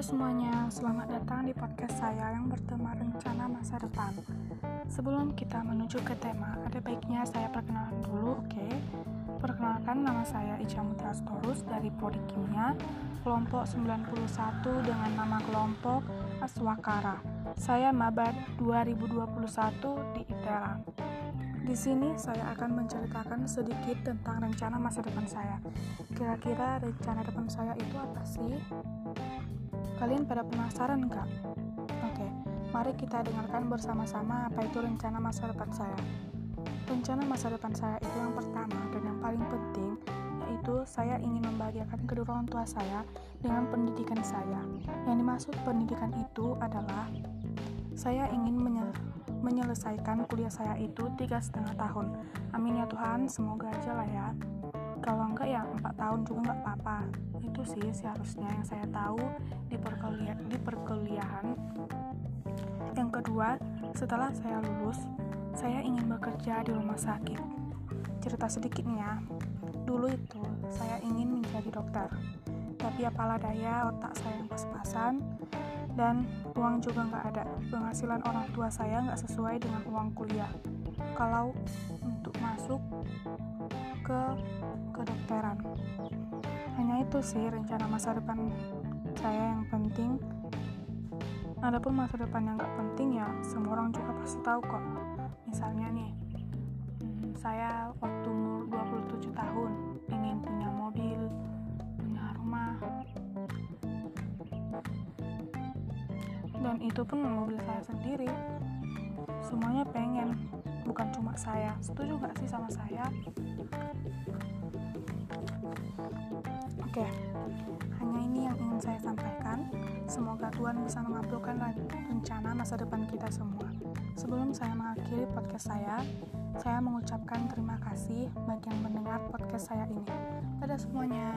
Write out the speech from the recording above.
semuanya, selamat datang di podcast saya yang bertema rencana masa depan. Sebelum kita menuju ke tema, ada baiknya saya perkenalkan dulu, oke? Okay? Perkenalkan nama saya Ica Mutra Storus dari Prodi Kimia, kelompok 91 dengan nama kelompok Aswakara. Saya maba 2021 di ITERA. Di sini saya akan menceritakan sedikit tentang rencana masa depan saya. Kira-kira rencana depan saya itu apa sih? Kalian pada penasaran nggak? Oke, mari kita dengarkan bersama-sama apa itu rencana masa depan saya. Rencana masa depan saya itu yang pertama dan yang paling penting yaitu saya ingin membahagiakan kedua orang tua saya dengan pendidikan saya. Yang dimaksud pendidikan itu adalah saya ingin menyelesaikan kuliah saya itu tiga setengah tahun. Amin ya Tuhan, semoga aja lah ya kalau enggak ya empat tahun juga nggak apa-apa. Itu sih seharusnya yang saya tahu di perkuliahan di perkuliahan. Yang kedua setelah saya lulus saya ingin bekerja di rumah sakit. Cerita sedikit nih ya. Dulu itu saya ingin menjadi dokter tapi apalah daya otak saya yang pas-pasan dan uang juga nggak ada. Penghasilan orang tua saya nggak sesuai dengan uang kuliah. Kalau untuk masuk ke kedokteran. Hanya itu sih rencana masa depan saya yang penting. Adapun masa depan yang gak penting ya semua orang juga pasti tahu kok. Misalnya nih, hmm, saya waktu umur 27 tahun ingin punya mobil, punya rumah, dan itu pun mobil saya sendiri. Semuanya pengen, bukan cuma saya. Setuju gak sih sama saya? Oke, hanya ini yang ingin saya sampaikan. Semoga Tuhan bisa mengabulkan rencana masa depan kita semua. Sebelum saya mengakhiri podcast saya, saya mengucapkan terima kasih bagi yang mendengar podcast saya ini. Dadah semuanya.